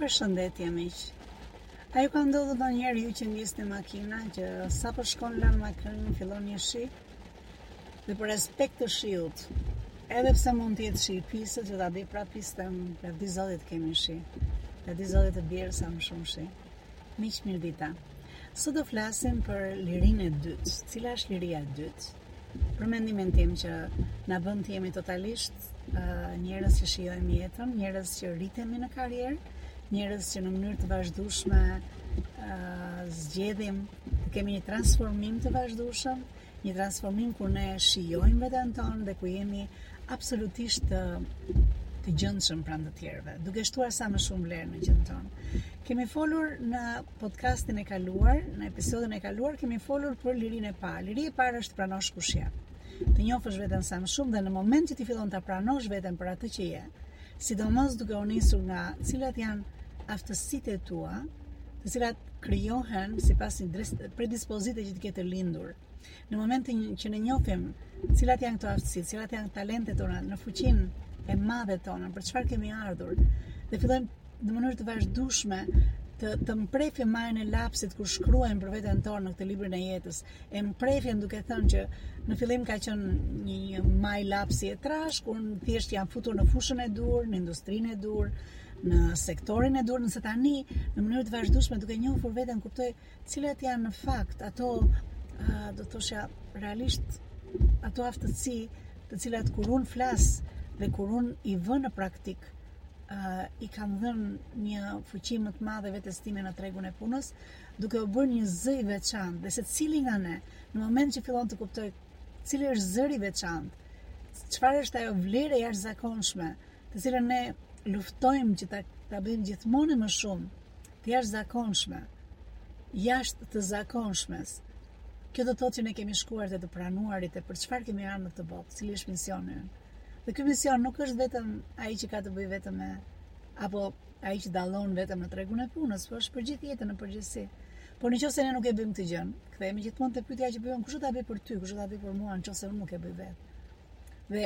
Përshëndetje miq. A ju ka ndodhur ndonjëherë ju që ngisni makina që sa po shkon lan makinën fillon një shi? Dhe për respekt të shiut, edhe pse mund të jetë shi i pisët që ta bëj prapë pis, dhëntë Zoti të kemi shi. Dhëntë Zoti të bjerë sa më shumë shi. Miq mirëdita, sot do flasim për lirinë e dytë. Cila është liria e dytë? Për mendimin tim që na bën të jemi totalisht uh, njerëz që shijojmë jetën, njerëz që rritemi në karrierë, njerëz që në mënyrë të vazhdueshme uh, zgjedhim të kemi një transformim të vazhdueshëm, Një transformim ku ne shijojmë veten tonë dhe ku jemi absolutisht të të gjendshëm pranë të tjerëve, duke shtuar sa më shumë vlerë në gjendjen tonë. Kemi folur në podcastin e kaluar, në episodin e kaluar kemi folur për lirinë e parë. Liria e parë është të pranosh kush je. Të njohësh veten sa më shumë dhe në moment që ti fillon ta pranosh veten për atë që je, sidomos duke u nisur nga cilat janë aftësitë e tua, të cilat krijohen sipas një predispozite që ti ke të lindur. Në momentin që ne njohim cilat janë këto aftësi, cilat janë talentet tona, më fuqi të mëdha tona, për çfarë kemi ardhur, dhe fillojmë në mënyrë të vazhdueshme të të mprefim majën e lapsit kur shkruajmë për veten tonë në këtë librin e jetës. E mprefim duke thënë që në fillim ka qenë një, një majë lapsi e trashë, kur thjesht jam futur në fushën e duhur, në industrinë e duhur, në sektorin e duhur, kurse tani në mënyrë të vazhdueshme duke njohur veten kuptoj cilat janë në fakt ato do të thosha realisht ato aftësi të cilat kur unë flas dhe kur unë i vë në praktikë uh, i kam dhënë një fuqi më të madhe vetes time në tregun e punës, duke u bërë një zë i veçantë. Dhe secili nga ne, në moment që fillon të kuptojë cili është zëri i veçantë, çfarë është ajo vlerë e jashtëzakonshme të cilën ne luftojmë që ta, ta bëjmë gjithmonë e më shumë të jashtëzakonshme, jashtë të zakonshmes. Kjo do të thotë që ne kemi shkuar te të pranuarit e për çfarë kemi ardhur në këtë botë, cili është misioni ynë. Dhe ky mision nuk është vetëm ai që ka të bëjë vetëm me apo ai që dallon vetëm në tregun e punës, por është për gjithë jetën në përgjithësi. Por në qoftë se ne nuk e bëjmë këtë gjë, kthehemi gjithmonë te pyetja që bëjmë, kush do ta bëjë për ty, kush do ta bëjë për mua, në qoftë se unë nuk e bëj vetë. Dhe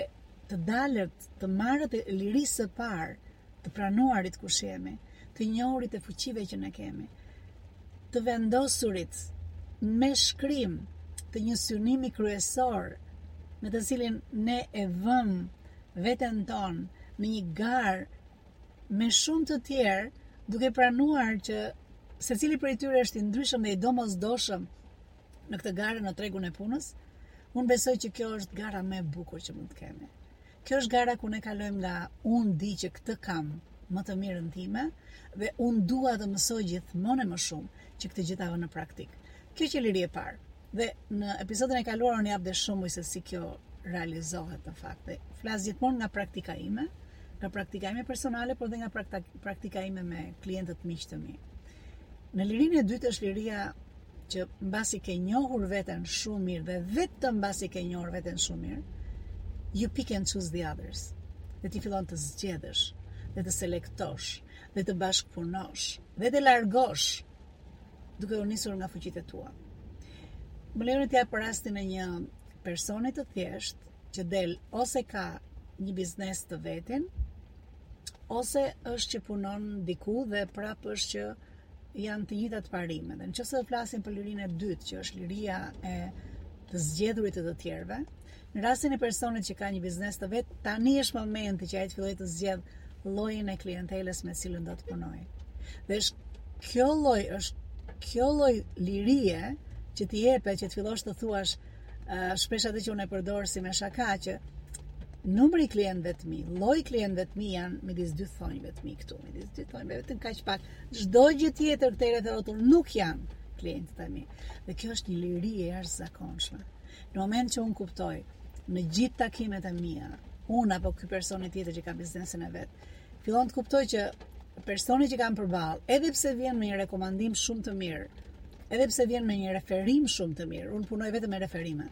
të dalët, të marrët e lirisë së parë, të pranuarit kush jemi, të njohurit e fuqive që ne kemi, të vendosurit me shkrim të një synimi kryesor me të cilin ne e vëmë veten tonë në një garë me shumë të tjerë duke pranuar që secili prej tyre është i ndryshëm dhe i domosdoshëm në këtë garë në tregun e punës, unë besoj që kjo është gara më e bukur që mund të kemi. Kjo është gara ku ne kalojmë nga unë di që këtë kam më të mirën time dhe unë dua të mësoj gjithmonë e më shumë që këtë gjë ta vë në praktikë. Kjo qe liria e parë dhe në epizodin e kaluar unë jap dhe shembuj se si kjo realizohet në fakt dhe flas gjithmonë nga praktika ime, nga praktika ime personale, por dhe nga praktika ime me klientët miq të mi. Në lirinë e dytë është liria që mbasi ke njohur veten shumë mirë dhe vetëm mbasi ke njohur veten shumë mirë, you pick and choose the others. Dhe ti fillon të zgjedhësh dhe të selektosh dhe të bashkëpunosh dhe të largosh duke u nisur nga fuqitë tua. Më lejoni t'ju jap rastin e një personi të thjeshtë që del ose ka një biznes të vetin ose është që punon diku dhe prapë është që janë të njëjtat parime. Dhe nëse do flasim për lirinë e dytë, që është liria e të zgjedhurit të të tjerëve, në rastin e personit që ka një biznes të vet, tani është momenti që ai të fillojë të zgjedhë llojin e klientelës me të cilën do të punojë. Dhe është kjo lloj është kjo lloj lirie që të jepet që të fillosh të thuash uh, shpesh atë që unë e përdor si me shaka që numri i klientëve të mi, lloji i klientëve të mi janë midis dy thonjve të mi këtu, midis dy thonjve vetëm kaq pak Çdo gjë tjetër këtej rrotull nuk janë klientë të mi. Dhe kjo është një liri e jashtëzakonshme. Në moment që unë kuptoj në gjithë takimet e mia, unë apo ky personi tjetër që ka biznesin e vet, fillon të kuptojë që personi që kam përballë, edhe pse vjen me një rekomandim shumë të mirë, edhe pse vjen me një referim shumë të mirë, unë punoj vetëm me referime.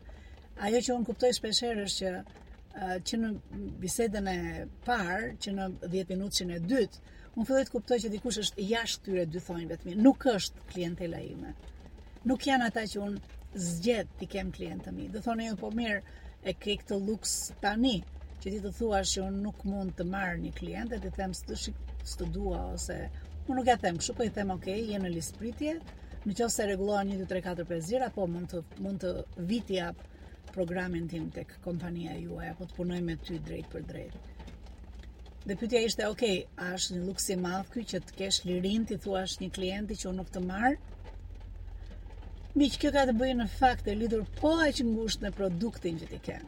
Ajo që unë kuptoj shpeshherë është që që në bisedën e parë, që në 10 minutën e dytë, Unë filloj të kuptoj që dikush është jashtë këtyre dy thonjve të mi. Nuk është klientela ime. Nuk janë ata që unë zgjedh t'i kem klientë të mi. Do thoni ju po mirë e ke këtë luks tani që ti të thuash që unë nuk mund të marr një klient dhe t'i them s'të shik s'të dua ose unë nuk ja them, kështu po i them ok, je në listë pritje, në qoftë se rregullohen 1 2 3 4 5 zëra, po mund të mund të vij t'i jap programin tim tek kompania juaj apo të punoj me ty drejtpërdrejt. Dhe pyetja ishte, ok, a është një luks i madh ky që të kesh lirinë t'i thuash një klienti që unë nuk të marr? Miq, kjo ka të bëjë në fakt e lidhur po aq ngushtë me produktin që ti ke.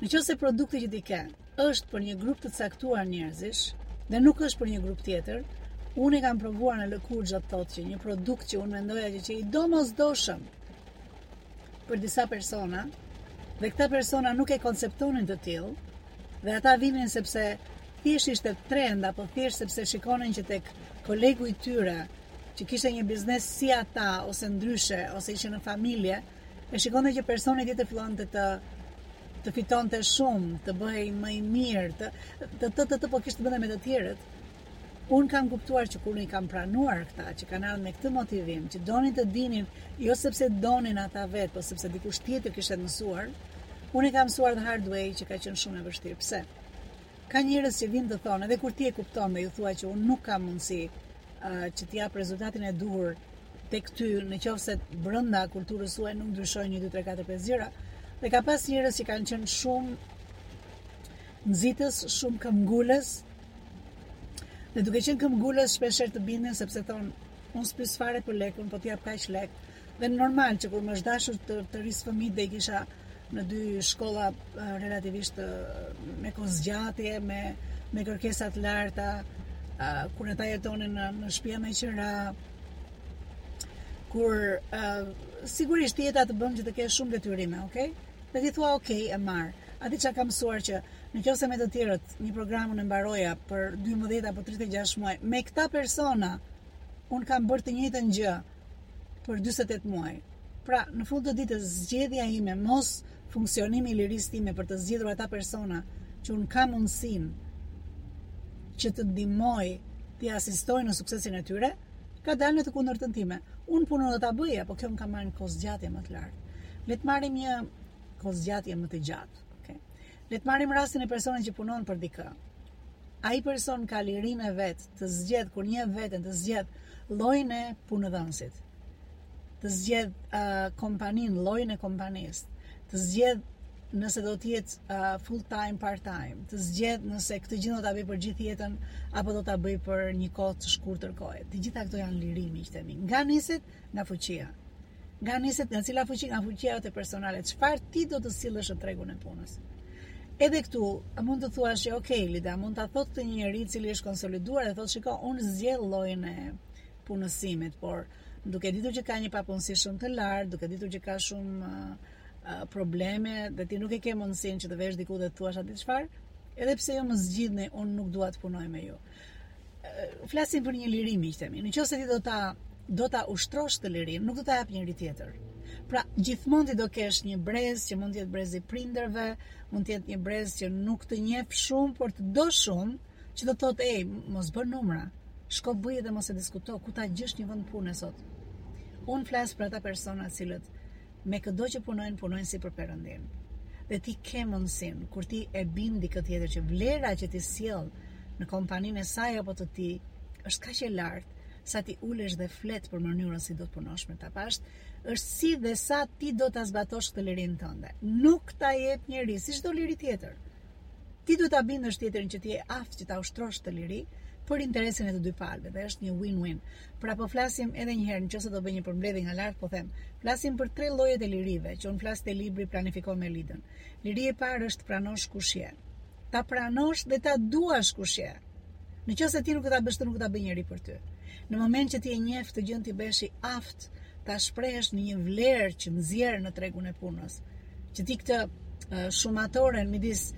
Në qoftë se produkti që ti ke është për një grup të caktuar njerëzish dhe nuk është për një grup tjetër, unë e kam provuar në lëkurë ç'do të thotë që një produkt që unë mendoja që, qe i domosdoshëm për disa persona dhe këta persona nuk e konceptonin të tillë dhe ata vinin sepse thjesht ishte trend apo thjesht sepse shikonin që tek kolegu i tyre që kishte një biznes si ata ose ndryshe ose ishin në familje e shikonte që personi tjetër fillonte të të fitonte shumë, të bëhej më i mirë, të të të, të, të po kishte, bënte me të tjerët. Unë kam kuptuar që kur unë i kam pranuar këta që kanë ardhur me këtë motivim, që donin të dinin, jo sepse donin ata vetë, por sepse dikush tjetër kishte mësuar, unë e kam mësuar the hard way që ka qenë shumë e vështirë. Pse? Ka njerëz që vijnë të thonë, edhe kur ti e kupton dhe ju thua që unë nuk kam mundësi uh, që të jap rezultatin e duhur tek ty, në qoftë se brenda kulturës suaj nuk ndryshojnë 1 2 3 4 5 gjëra, dhe ka pas njerëz që kanë qenë shumë nxitës, shumë këmbgulës, Dhe duke qenë këmbgulës shpesh herë të bindin sepse thonë, unë s'pyes fare për lekun, po të jap kaq lek. Dhe normal që kur më është dashur të, të rris fëmijët dhe i kisha në dy shkolla relativisht me kohëzgjatje, me me kërkesa të larta, kur ata jetonin në, në shtëpia me qira, kur sigurisht jeta të bën që të kesh shumë detyrime, okay? Dhe ti thua ok, e marr. A e di ça kam mësuar që në qoftë se me të tjerët një program unë e mbaroja për 12 apo 36 muaj, me këta persona unë kam bërë të njëjtën gjë për 48 muaj. Pra, në fund të ditës zgjedhja ime mosfunksionimi i lirisë time për të zgjedhur ata persona që unë kam mundësinë që t'i ndihmoj, t'i asistoj në suksesin e tyre, Ka dalë në të kundërtën time. Unë punën do ta bëja, po kjo më ka marrë një kohëzgjatje më të lartë. Le të marrim një kohëzgjatje më të gjatë. Okay. Le të marrim rastin e personit që punon për dikë. Ai person ka lirinë e vet të zgjedhë kur njeh veten të zgjedhë llojin e punëdhënësit. Të zgjedhë uh, kompaninë, llojin e kompanisë, të zgjedhë nëse do të jetë uh, full time part time, të zgjedhë nëse këtë gjë do ta bëjë për gjithë jetën apo do ta bëjë për një kohë të shkurtër kohë. Të gjitha këto janë liri, i themi. Nga niset nga fuqia. Nga niset nga cila fuqi nga fuqia jote personale, çfarë ti do të sillesh në tregun e punës. Edhe këtu mund të thuash që ok, Lida, mund ta thotë këtë një njeri i cili është konsoliduar dhe thotë shiko, unë zgjedh llojin e punësimit, por duke ditur që ka një papunësi shumë të lartë, duke ditur që ka shumë uh, probleme dhe ti nuk e ke mundësinë që të vesh diku dhe të thuash atë çfarë, edhe pse ju më zgjidhni, unë nuk dua të punoj me ju. Flasim për një liri, i themi. Në qoftë se ti do ta do ta ushtrosh këtë liri, nuk do ta japë njeri tjetër. Pra, gjithmonë ti do kesh një brez që mund të jetë brezi i prindërve, mund të jetë një brez që nuk të njeh shumë, por të do shumë, që do të thotë, "Ej, mos bëj numra. Shko bëje dhe mos e diskuto ku ta gjesh një vend pune sot." Unë flas për ata persona të cilët me këdo që punojnë, punojnë si për perëndinë. Dhe ti ke mundësin, kur ti e bind dikë tjetër që vlera që ti sjell në kompaninë e saj apo të tij, është kaq e lartë, sa ti ulesh dhe flet për mënyrën si do të punosh me ta pash, është si dhe sa ti do ta zbatosh këtë lirinë tënde. Nuk ta jep njeri, si çdo liri tjetër. Ti duhet ta bindësh tjetrin që ti je i aftë që ta ushtrosh këtë liri për interesin e të dy palëve dhe është një win-win. Pra po flasim edhe një herë, në qoftë se do bëj një përmbledhje nga lart, po them, flasim për tre llojet e lirive, që unë flas te libri Planifiko me Lidën. Liria e parë është të pranosh kush je. Ta pranosh dhe ta duash kush je. Në qoftë se ti nuk do ta bësh, nuk do ta bëjë njeri për ty. Në momentin që ti e njef këtë gjënë ti bëhesh i aftë ta shprehësh në një vlerë që nxjerr në tregun e punës, që ti këtë shumatoren midis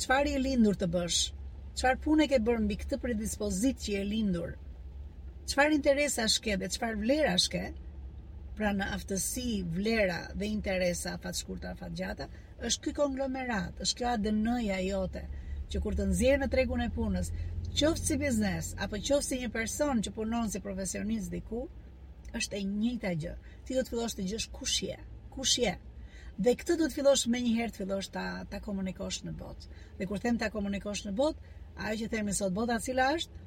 çfarë ke lindur të bësh, çfarë pune ke bërë mbi këtë predispozitë që ke lindur, çfarë interesash ke dhe çfarë vlerash ke, pra në aftësi, vlera dhe interesa afatshkurtra afatgjata, është ky konglomerat, është kjo ADN-ja jote, që kur të nxjerr në tregun e punës, qoftë si biznes apo qoftë si një person që punon si profesionist diku, është e njëjta gjë. Ti do të fillosh të gjesh kush je, kush je. Dhe këtë do të fillosh menjëherë të fillosh ta ta komunikosh në botë. Dhe kur them ta komunikosh në botë, ajo që themi sot bota cila është,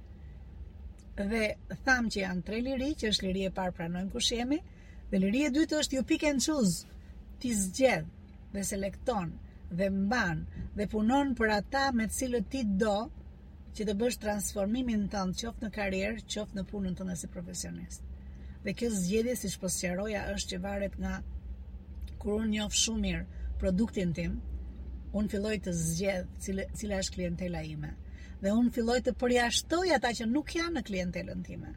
dhe thamë që janë tre liri, që është liria e parë pranojmë kush jemi, dhe liria e dytë është you pick and choose, ti zgjedh dhe selekton dhe mban dhe punon për ata me të cilët ti do që të bësh transformimin tënd qoftë në karrierë, qoftë në punën tënde si profesionist. Dhe kjo zgjedhje siç po sqaroja është që varet nga kur unë njoh shumë mirë produktin tim, unë filloj të zgjedh cila, cila është klientela ime. dhe unë filloj të përjashtoj ata që nuk janë në klientelën time.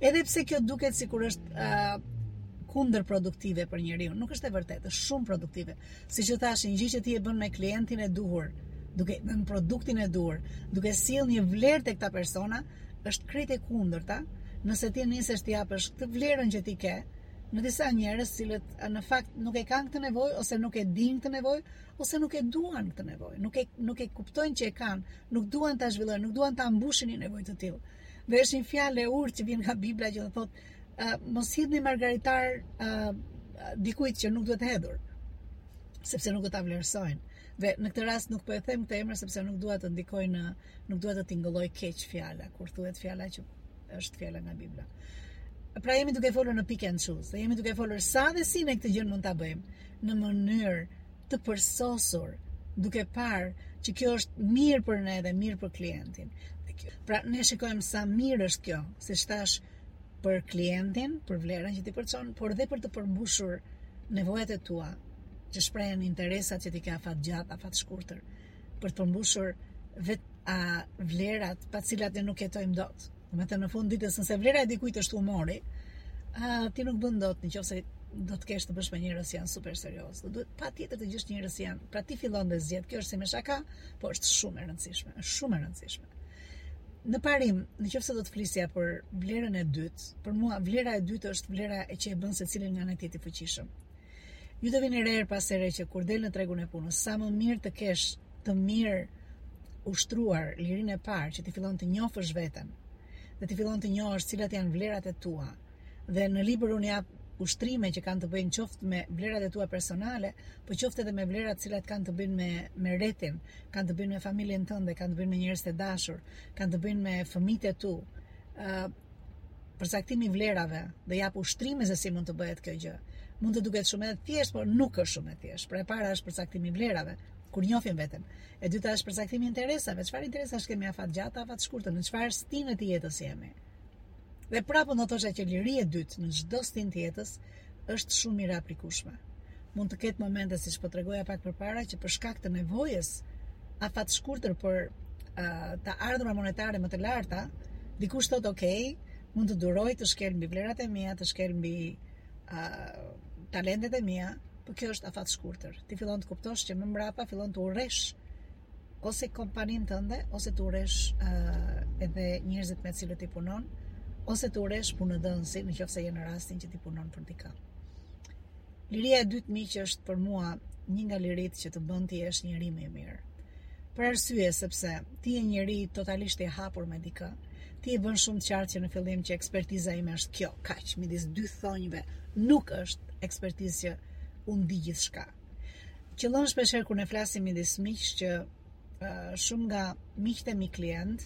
Edhe pse kjo duket sikur është uh, kundërproduktive për njeriun, nuk është e vërtetë, është shumë produktive. Siç e thashë, një gjë që ti e bën me klientin e duhur, duke në produktin e duhur, duke sjellë një vlerë te këta persona, është krejt e kundërta, nëse ti nisesh të japësh këtë vlerën që ti ke, në disa njerëz të cilët në fakt nuk e kanë këtë nevojë, ose nuk e dinë këtë nevojë, ose nuk e duan këtë nevojë, nuk e nuk e kuptojnë që e kanë, nuk duan ta zhvillojnë, nuk duan ta mbushin një nevojë të tillë. Dhe është një fjalë e urtë që vjen nga Bibla që thotë, uh, mos hidhni margaritar uh, dikujt që nuk duhet hedhur, sepse nuk do ta vlerësojnë. Dhe në këtë rast nuk po e them këtë emër sepse nuk dua të ndikoj në nuk dua të tingëllojë keq fjala kur thuhet fjala që është fjala nga Bibla. Pra jemi duke folur në pick and choose, dhe jemi duke folur sa dhe si ne këtë gjë mund ta bëjmë. në mënyrë të përsosur, duke parë që kjo është mirë për ne dhe mirë për klientin. Pra ne shikojmë sa mirë është kjo, siç thashë, për klientin, për vlerën që ti përçon, por dhe për të përmbushur nevojat e tua, që shprehen interesat që ti ke afatgjatë, afatshkurtër, për të përmbushur vetë a vlerat pa të cilat ne nuk jetojmë dot. Dhe në fund të ditës nëse vlera e dikujt është humori, a, ti nuk bën dot në qofë se do të kesh të bësh me njerëz që janë super serioz. Do duhet patjetër të gjesh njerëz që janë, pra ti fillon dhe zgjedh. Kjo është si me shaka, po është shumë e rëndësishme, është shumë e rëndësishme. Në parim, në qofë se do të flisja për vlerën e dytë, për mua vlera e dytë është vlera e që e bën secilin nga ne të jetë i fuqishëm. Ju do vini re herë pas here që kur del në tregun e punës, sa më mirë të kesh të mirë ushtruar lirinë e parë që ti fillon të njofësh veten dhe ti fillon të njohësh cilat janë vlerat e tua. Dhe në libër unë jap ushtrime që kanë të bëjnë qoftë me vlerat e tua personale, po qoftë edhe me vlerat të cilat kanë të bëjnë me me rrethin, kanë të bëjnë me familjen tënde, kanë të bëjnë me njerëzit e dashur, kanë të bëjnë me fëmijët e tu. ë uh, përcaktimi i vlerave dhe jap ushtrime se si mund të bëhet kjo gjë. Mund të duket shumë e thjeshtë, por nuk është shumë e thjeshtë. Pra e para është përcaktimi i vlerave, kur njohim veten. E dyta është përcaktimi i interesave, çfarë interesash kemi afatgjata, afatshkurtër, në çfarë stine të jetës jemi. Dhe prapë do të thosha që liria e dytë në çdo stinë të jetës është shumë mirë e aplikueshme. Mund të ketë momente, siç po tregoja pak përpara, që për shkak të nevojës afatshkurtër për uh, të ardhura monetare më të larta, dikush thotë, "Ok, mund të duroj të shkel mbi vlerat e mia, të shkel mbi uh, talentet e mia, por kjo është afatshkurtër. Ti fillon të kuptosh që më mbrapa fillon të urresh ose kompaninë tënde, ose të urresh edhe njerëzit me të cilët ti punon, ose të urresh punëdhënësin, në qofë se je në rastin që ti punon për dikë. Liria e dytë mi që është për mua një nga liritë që të bën të jesh njeri më i mirë. Për arsye, sepse ti je njeri totalisht i hapur me dikë, ti e bën shumë të qartë që në fillim që ekspertiza ime është kjo, kaq, midis dy thonjve, nuk është ekspertizë që unë di gjithçka të Qëllon shpesh herë kur ne flasim midis miqsh që shumë nga miqtë e mi klient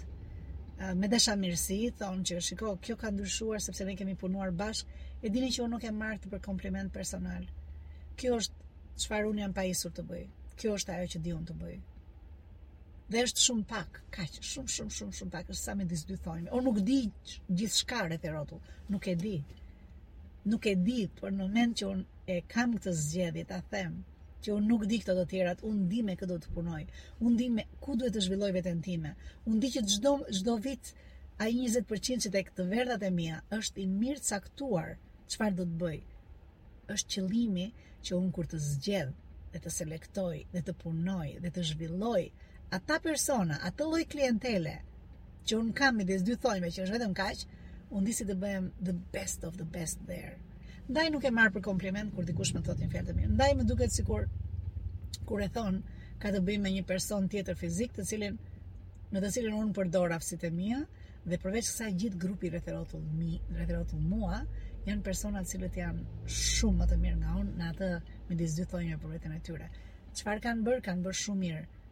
me dashamirësi thonë që shiko, kjo ka ndryshuar sepse ne kemi punuar bashkë, e dini që unë nuk e marr këtë për kompliment personal. Kjo është çfarë unë jam pajisur të bëj. Kjo është ajo që di unë të bëj. Dhe është shumë pak, kaq, shumë shumë shumë shumë pak, është sa midis dy thonjve. Unë nuk di gjithçka rreth e rrotull, nuk e di. Nuk e di, por në moment që unë e kam këtë zgjedhje ta them që unë nuk di këto të tjerat, unë di me kë duhet të punoj, unë di me ku duhet të zhvilloj veten time, unë di që çdo çdo vit ai 20% që tek të verdhat e mia është i mirëcaktuar çfarë duhet të bëj. Është qëllimi që unë kur të zgjedh dhe të selektoj dhe të punoj dhe të zhvilloj ata persona, atë lloj klientele, që unë kam midis dy thonjve që është vetëm kaq, unë di si të bëhem the best of the best there. Ndaj nuk e marr për kompliment kur dikush më thotë një fjalë të mirë. Ndaj më duket sikur kur e thonë ka të bëjë me një person tjetër fizik, të cilin në të cilin unë përdor aftësitë e mia dhe përveç kësaj gjithë grupi rreth rrotull mi, rreth rrotull mua, janë persona të cilët janë shumë më të mirë nga unë në atë midis dy thonjve për veten e tyre. Çfarë kanë bërë? Kanë bërë shumë mirë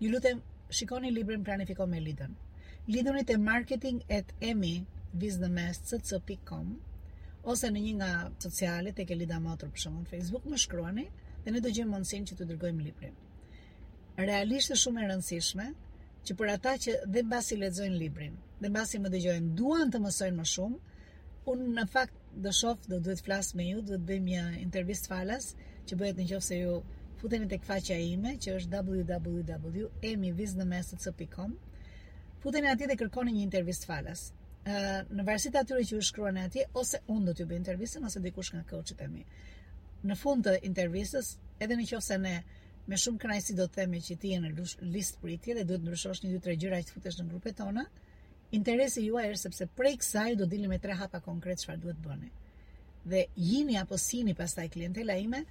Ju lutem, shikoni librin Planifiko me Lidën. Lidhuni te marketing@emi-visthemest.com ose në një nga socialet tek Elida Motro për shembull në Facebook më shkruani dhe ne do gjejmë mundësinë që t'ju dërgojmë librin. Realisht është shumë e rëndësishme që për ata që dhe mbasi lexojnë librin, dhe mbasi më dëgjojnë, duan të mësojnë më shumë, unë në fakt do shoh, do duhet flas me ju, duhet bëjmë një intervistë falas që bëhet në qofë se ju futeni tek faqja ime që është www.emiviznëmesëc.com futeni atje dhe kërkoni një intervistë falas në varësi të atyre që ju shkruani atje ose unë do t'ju bëj intervistën ose dikush nga coachit e mi në fund të intervistës edhe në qofë se ne me shumë kënaqësi do të themi që ti je në listë pritje dhe duhet ndryshosh një dy tre gjëra që të futesh në grupet tona interesi juaj është sepse prej kësaj do dilni me tre hapa konkret çfarë duhet të bëni. Dhe jini apo s'jini pastaj klientela ime,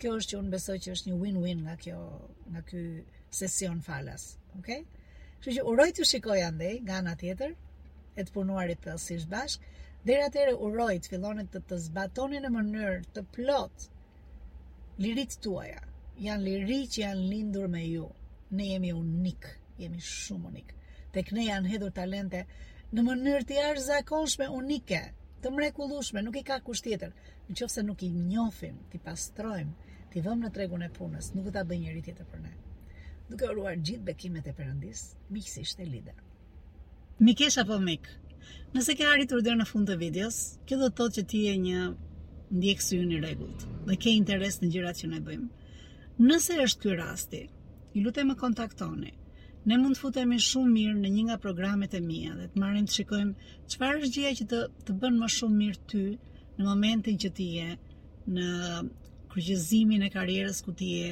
kjo është që unë besoj që është një win-win nga kjo, nga ky sesion falas. Okay? Kështu që uroj t'ju shikoj andej nga ana tjetër e të punuarit thellësisht bashkë. Deri atëherë uroj të filloni të të zbatoni në mënyrë të plotë Liritë tuaja janë liri që janë lindur me ju. Ne jemi unik, jemi shumë unik. Tek ne janë hedhur talente në mënyrë të jashtëzakonshme, unike, të mrekullueshme, nuk i ka kush tjetër. Në qoftë se nuk i njohim, t'i pastrojmë, t'i vëmë në tregun e punës, nuk do ta bëjë njeri tjetër për ne. Duke uruar gjithë bekimet e Perëndisë, miqësisht Elida. Mikeshë apo mik, Nëse ke arritur deri në fund të videos, kjo do të thotë që ti je një ndjekës i rregullt dhe ke interes në gjërat që ne bëjmë. Nëse është ky rasti, ju lutem më kontaktoni. Ne mund të futemi shumë mirë në një nga programet e mia dhe të marrim të shikojmë çfarë është gjëja që të të bën më shumë mirë ty në momentin që ti je në kryqëzimin e karrierës ku ti je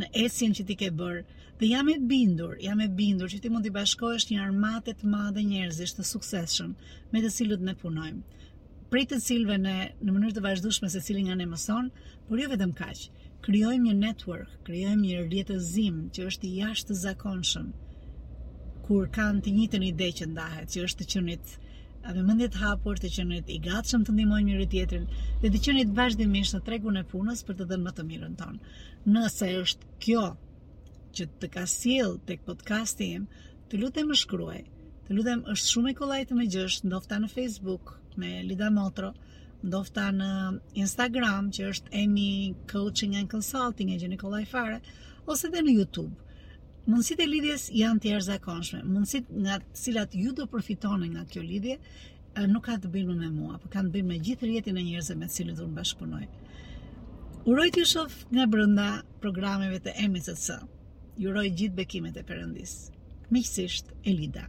në ecjen që ti ke bërë dhe jam e bindur, jam e bindur që ti mund t'i bashkohesh një armate të madhe njerëzish të suksesshëm me të cilët ne punojmë prej të cilëve ne në mënyrë të vazhdueshme secili nga ne mëson, por jo vetëm kaq. Krijojmë një network, krijojmë një rrjetëzim që është i jashtëzakonshëm. Kur kanë të njëjtën ide që ndahet, që është të qenit a me mendje të hapur të qenit i gatshëm të ndihmojnë njëri tjetrin dhe të qenit vazhdimisht në tregun e punës për të dhënë më të mirën tonë. Nëse është kjo që të ka sjellë tek podcasti im, të lutem më shkruaj. Të lutem, është shumë e kollaj të më gjesh, ndofta në Facebook Melida Motro, ndofta në Instagram që është Emi Coaching and Consulting e gjeni kollaj fare, ose dhe në YouTube. Mundësitë e lidhjes janë të jashtëzakonshme, mundësitë nga të cilat ju do përfitoni nga kjo lidhje nuk ka të bëjë me mua, por kanë të bëjnë me gjithë rrjetin e njerëzve me të cilët unë bashkëpunoj. Uroj t'ju shoh nga brenda programeve të MCC. Ju uroj gjithë bekimet e Perëndisë. Miqësisht Elida.